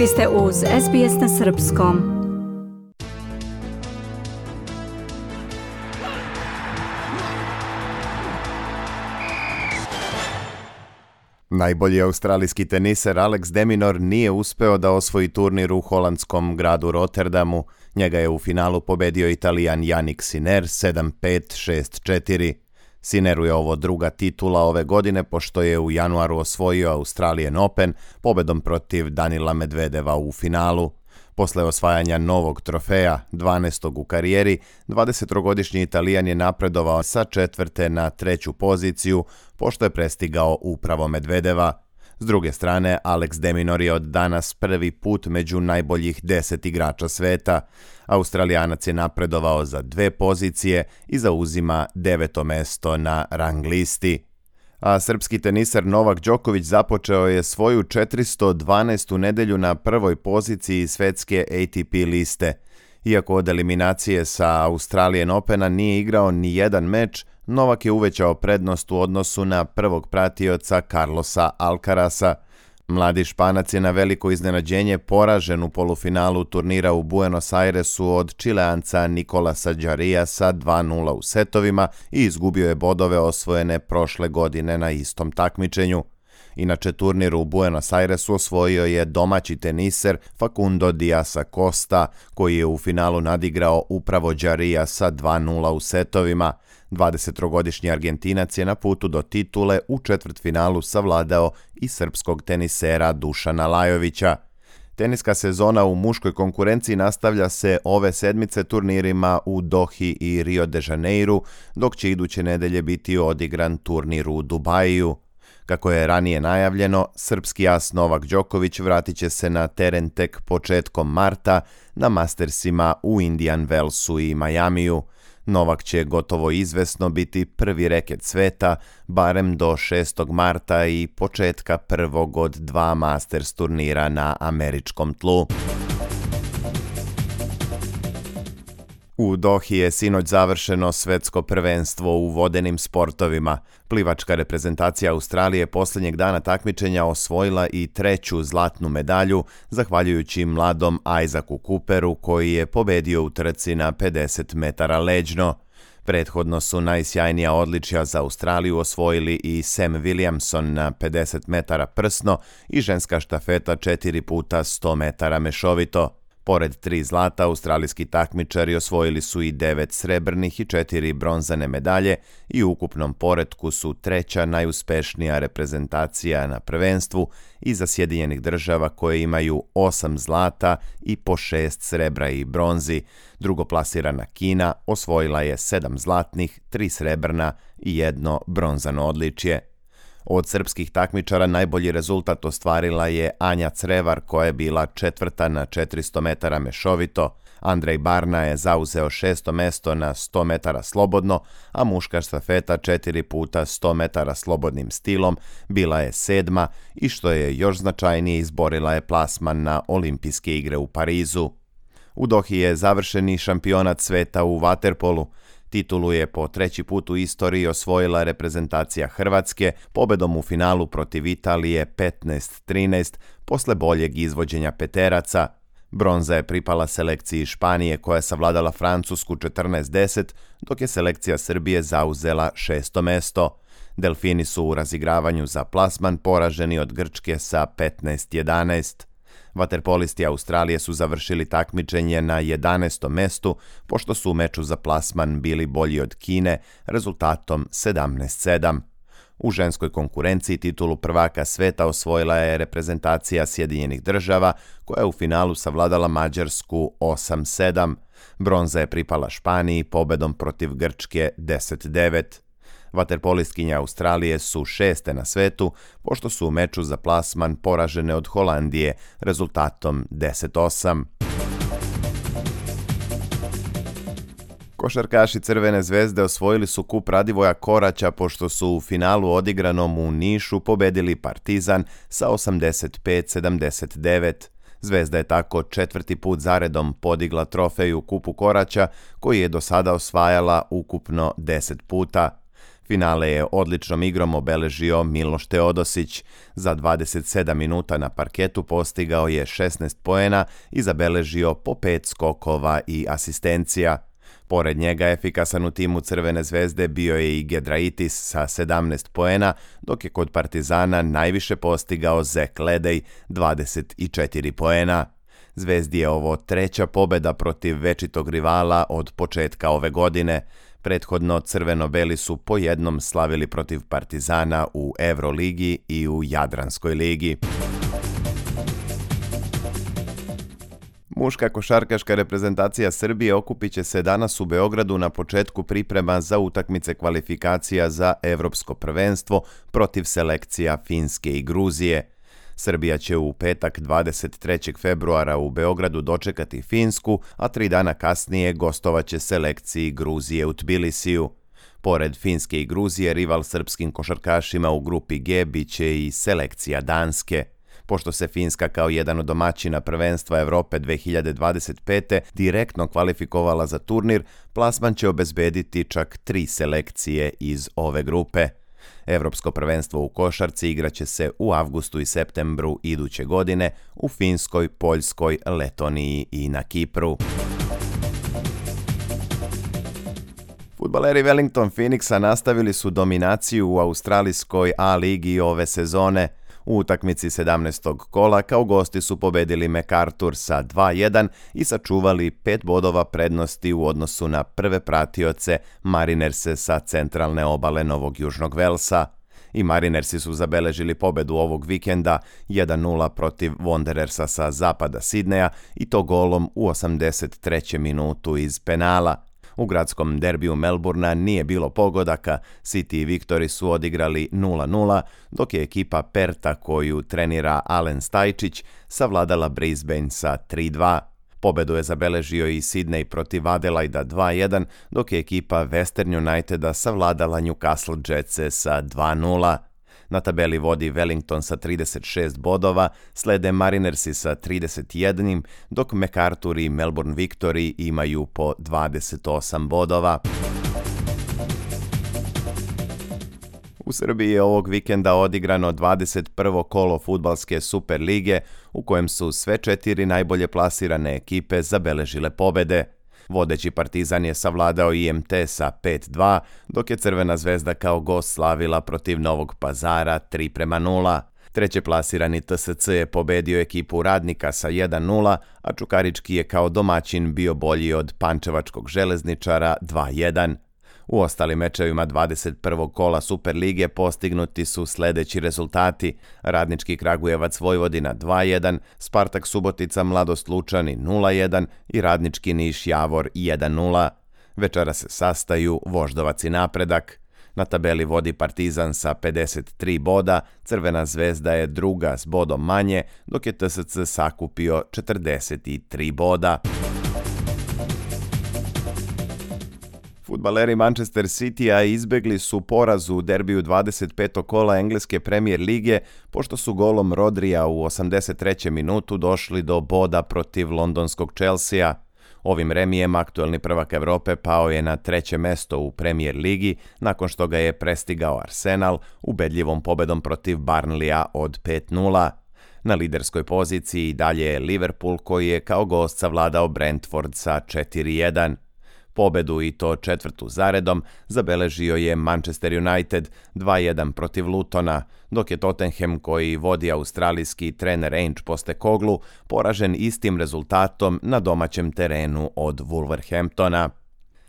Vi ste uz SBS na Srpskom. Najbolji australijski teniser Alex Deminor nije uspeo da osvoji turnir u holandskom gradu Rotterdamu. Njega je u finalu pobedio italijan Janik Sinner 7-5, 6-4. Sineru je ovo druga titula ove godine pošto je u januaru osvojio Australian Open pobedom protiv Danila Medvedeva u finalu. Posle osvajanja novog trofeja, 12. u karijeri, 23-godišnji Italijan je napredovao sa četvrte na treću poziciju pošto je prestigao upravo Medvedeva. S druge strane, Alex Deminor je od danas prvi put među najboljih 10 igrača sveta. Australijanac je napredovao za dve pozicije i zauzima deveto mesto na rang listi. A srpski tenisar Novak Đoković započeo je svoju 412. nedelju na prvoj poziciji svetske ATP liste – Iako od eliminacije sa Australian Opena nije igrao ni jedan meč, Novak je uvećao prednost u odnosu na prvog pratioca Carlosa Alcarasa. Mladi Španac je na veliko iznenađenje poražen u polufinalu turnira u Buenos Airesu od Čileanca Nikolasa Đarija sa 2-0 u setovima i izgubio je bodove osvojene prošle godine na istom takmičenju. Inače, turnir u Buenos Airesu osvojio je domaći teniser Facundo Diasa Costa, koji je u finalu nadigrao upravo Đarija sa 2-0 u setovima. 23-godišnji Argentinac je na putu do titule u četvrtfinalu savladao i srpskog tenisera Dušana Lajovića. Teniska sezona u muškoj konkurenciji nastavlja se ove sedmice turnirima u Dohi i Rio de Janeiru, dok će iduće nedelje biti odigran turnir u Dubaju. Kako je ranije najavljeno, srpski as Novak Đoković vratit će se na teren tek početkom marta na Mastersima u Indian Wellsu i Majamiju. Novak će gotovo izvesno biti prvi reket sveta, barem do 6. marta i početka prvog od dva Masters turnira na američkom tlu. U Dohi je sinoć završeno svetsko prvenstvo u vodenim sportovima. Plivačka reprezentacija Australije posljednjeg dana takmičenja osvojila i treću zlatnu medalju, zahvaljujući mladom Isaacu Cooperu koji je pobedio u trci na 50 metara leđno. Prethodno su najsjajnija odličja za Australiju osvojili i Sam Williamson na 50 metara prsno i ženska štafeta 4 puta 100 metara mešovito. Pored tri zlata, australijski takmičari osvojili su i devet srebrnih i četiri bronzane medalje i u ukupnom poretku su treća najuspešnija reprezentacija na prvenstvu iza Sjedinjenih država koje imaju osam zlata i po šest srebra i bronzi. Drugoplasirana Kina osvojila je sedam zlatnih, tri srebrna i jedno bronzano odličje. Od srpskih takmičara najbolji rezultat ostvarila je Anja Crevar koja je bila četvrta na 400 metara mešovito, Andrej Barna je zauzeo šesto mesto na 100 metara slobodno, a muška štafeta 4 puta 100 metara slobodnim stilom bila je sedma i što je još značajnije izborila je plasman na olimpijske igre u Parizu. U Dohi je završeni šampionat sveta u Waterpolu, Titulu je po treći put u istoriji osvojila reprezentacija Hrvatske pobedom u finalu protiv Italije 15-13 posle boljeg izvođenja peteraca. Bronza je pripala selekciji Španije koja je savladala Francusku 14-10, dok je selekcija Srbije zauzela šesto mesto. Delfini su u razigravanju za plasman poraženi od Grčke sa 15-11. Vaterpolisti Australije su završili takmičenje na 11. mestu, pošto su u meču za plasman bili bolji od Kine rezultatom 17-7. U ženskoj konkurenciji titulu prvaka sveta osvojila je reprezentacija Sjedinjenih država, koja je u finalu savladala Mađarsku 8-7. Bronza je pripala Španiji pobedom protiv Grčke 10-9. Vaterpolistkinje Australije su šeste na svetu, pošto su u meču za plasman poražene od Holandije rezultatom 10-8. Košarkaši Crvene zvezde osvojili su kup Radivoja Koraća pošto su u finalu odigranom u Nišu pobedili Partizan sa 85-79. Zvezda je tako četvrti put zaredom podigla trofej u kupu Koraća koji je do sada osvajala ukupno 10 puta. Finale je odličnom igrom obeležio Miloš Teodosić. Za 27 minuta na parketu postigao je 16 poena i zabeležio po 5 skokova i asistencija. Pored njega efikasan u timu Crvene zvezde bio je i Gedraitis sa 17 poena, dok je kod Partizana najviše postigao Zek Ledej 24 poena. Zvezdi je ovo treća pobeda protiv večitog rivala od početka ove godine. Prethodno crveno-beli su po jednom slavili protiv Partizana u Evroligi i u Jadranskoj ligi. Muška košarkaška reprezentacija Srbije okupit će se danas u Beogradu na početku priprema za utakmice kvalifikacija za evropsko prvenstvo protiv selekcija Finske i Gruzije. Srbija će u petak 23. februara u Beogradu dočekati Finsku, a tri dana kasnije gostovaće selekciji Gruzije u Tbilisiju. Pored Finske i Gruzije, rival srpskim košarkašima u grupi G biće i selekcija Danske. Pošto se Finska kao jedan od domaćina prvenstva Evrope 2025. direktno kvalifikovala za turnir, plasman će obezbediti čak tri selekcije iz ove grupe. Evropsko prvenstvo u košarci igraće se u avgustu i septembru iduće godine u Finskoj, Poljskoj, Letoniji i na Kipru. Futbaleri Wellington Phoenixa nastavili su dominaciju u australijskoj A ligi ove sezone. U utakmici 17. kola kao gosti su pobedili MacArthur sa 2-1 i sačuvali pet bodova prednosti u odnosu na prve pratioce Marinerse sa centralne obale Novog Južnog Velsa i Marinersi su zabeležili pobedu ovog vikenda 1-0 protiv Wanderersa sa zapada Sidneja i to golom u 83. minutu iz penala. U gradskom derbiju Melburna nije bilo pogodaka, City i Victory su odigrali 0-0, dok je ekipa Perta koju trenira Alen Stajčić savladala Brisbane sa 3-2. Pobedu je zabeležio i Sidney protiv Adelaida 2-1, dok je ekipa Western Uniteda savladala Newcastle Jetse sa 2-0. Na tabeli vodi Wellington sa 36 bodova, slede Marinersi sa 31, dok MacArthur i Melbourne Victory imaju po 28 bodova. U Srbiji je ovog vikenda odigrano 21. kolo futbalske Superlige, u kojem su sve četiri najbolje plasirane ekipe zabeležile pobede. Vodeći Partizan je savladao IMT sa 5-2, dok je Crvena zvezda kao gost slavila protiv Novog Pazara 3 prema 0. Treće plasirani TSC je pobedio ekipu radnika sa 1-0, a Čukarički je kao domaćin bio bolji od Pančevačkog železničara 2-1. U ostalim mečevima 21. kola Superlige postignuti su sledeći rezultati. Radnički Kragujevac Vojvodina 2-1, Spartak Subotica Mladost Lučani 0-1 i Radnički Niš Javor 1-0. Večera se sastaju Voždovac i Napredak. Na tabeli vodi Partizan sa 53 boda, Crvena zvezda je druga s bodom manje, dok je TSC sakupio 43 boda. Futbaleri Manchester City-a izbegli su poraz u derbiju 25. kola Engleske premijer lige, pošto su golom Rodrija u 83. minutu došli do boda protiv londonskog Chelsea-a. Ovim remijem aktuelni prvak Evrope pao je na treće mesto u premijer ligi nakon što ga je prestigao Arsenal ubedljivom pobedom protiv Barnlija od 5-0. Na liderskoj poziciji dalje je Liverpool koji je kao gost savladao Brentford sa 4 Pobedu i to četvrtu zaredom zabeležio je Manchester United 2-1 protiv Lutona, dok je Tottenham koji vodi australijski trener Ange Postekoglu poražen istim rezultatom na domaćem terenu od Wolverhamptona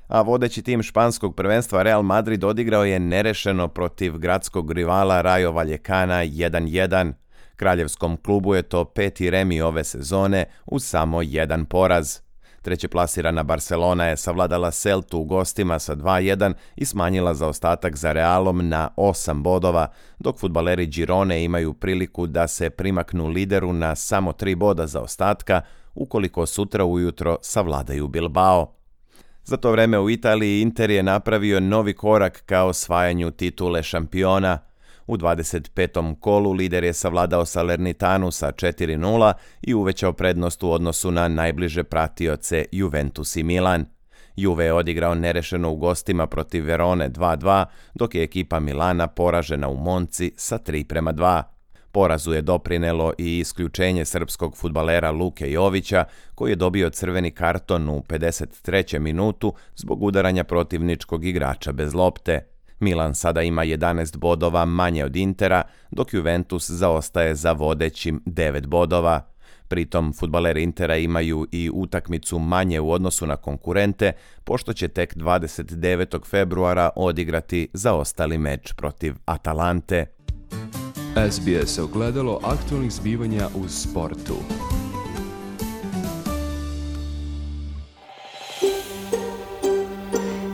a vodeći tim španskog prvenstva Real Madrid odigrao je nerešeno protiv gradskog rivala Rajo Valjekana 1-1. Kraljevskom klubu je to peti remi ove sezone u samo jedan poraz. Treće plasirana Barcelona je savladala Seltu u gostima sa 2-1 i smanjila zaostatak za Realom na 8 bodova, dok futbaleri Girone imaju priliku da se primaknu lideru na samo 3 boda zaostatka ukoliko sutra ujutro savladaju Bilbao. Za to vreme u Italiji Inter je napravio novi korak ka osvajanju titule šampiona – U 25. kolu lider je savladao Salernitanu sa 4-0 i uvećao prednost u odnosu na najbliže pratioce Juventus i Milan. Juve je odigrao nerešeno u gostima protiv Verone 2-2, dok je ekipa Milana poražena u Monci sa 3 prema 2. Porazu je doprinelo i isključenje srpskog futbalera Luke Jovića, koji je dobio crveni karton u 53. minutu zbog udaranja protivničkog igrača bez lopte. Milan sada ima 11 bodova manje od Intera, dok Juventus zaostaje za vodećim 9 bodova. Pritom, futbaleri Intera imaju i utakmicu manje u odnosu na konkurente, pošto će tek 29. februara odigrati zaostali meč protiv Atalante. SBS ogledalo aktualnih zbivanja u sportu.